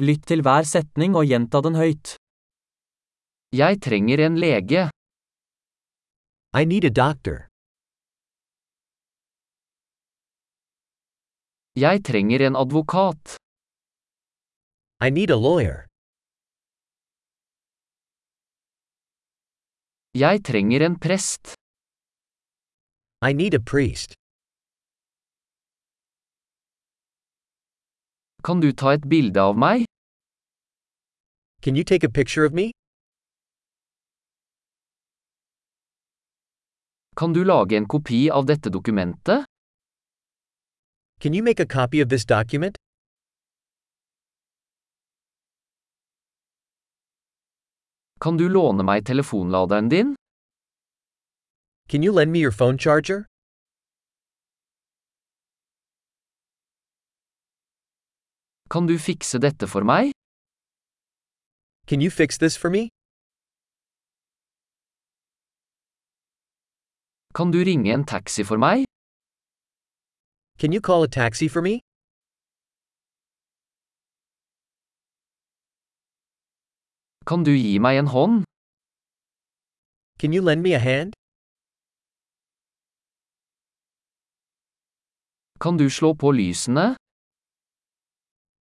Lytt til hver setning og gjenta den høyt. Jeg trenger en lege. I need a doctor. Jeg trenger en advokat. I need a lawyer. Jeg trenger en prest. I need a priest. Kan du ta et bilde av meg? Can you take a picture of me? Kan du lage en kopi av dette dokumentet? Can you make a copy of this document? Kan du låne meg telefonladeren din? Can you lend me your phone charger? Kan du fikse dette for meg? Can you fix this for me? Kan du ringe en taxi for meg? Can you call a taxi for me? Kan du gi meg en hånd? Can you lend me a hand? Kan du slå på lysene?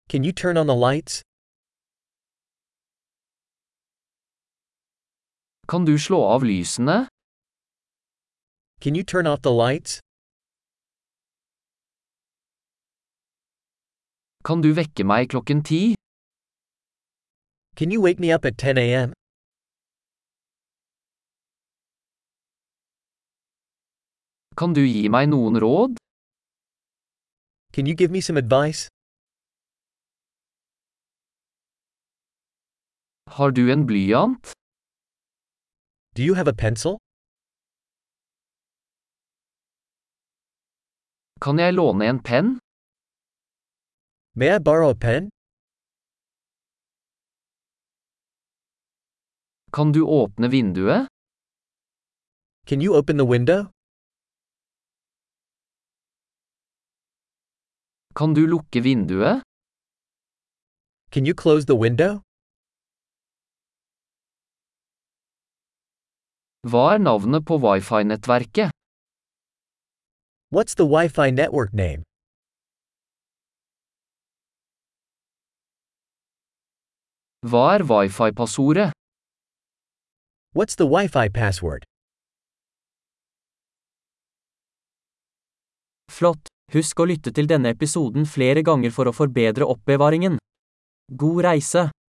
Can you turn on the lights? Kan du slå av lysene? Can you turn off the lights? Kan du vekke meg klokken ti? Can you wake me up at 10 a.m.? Kan du gi meg noen råd? Can you give me some advice? Har du en blyant? Do you have a pencil? Kan jeg låne en penn? May I borrow a pen? Kan du åpne vinduet? Can you open the window? Kan du lukke vinduet? Can you close the window? Hva er navnet på wifi-nettverket? What's the Wi Fi network name? Hva er wifi-passordet? What's the Wi Fi password? Flott! Husk å lytte til denne episoden flere ganger for å forbedre oppbevaringen. God reise!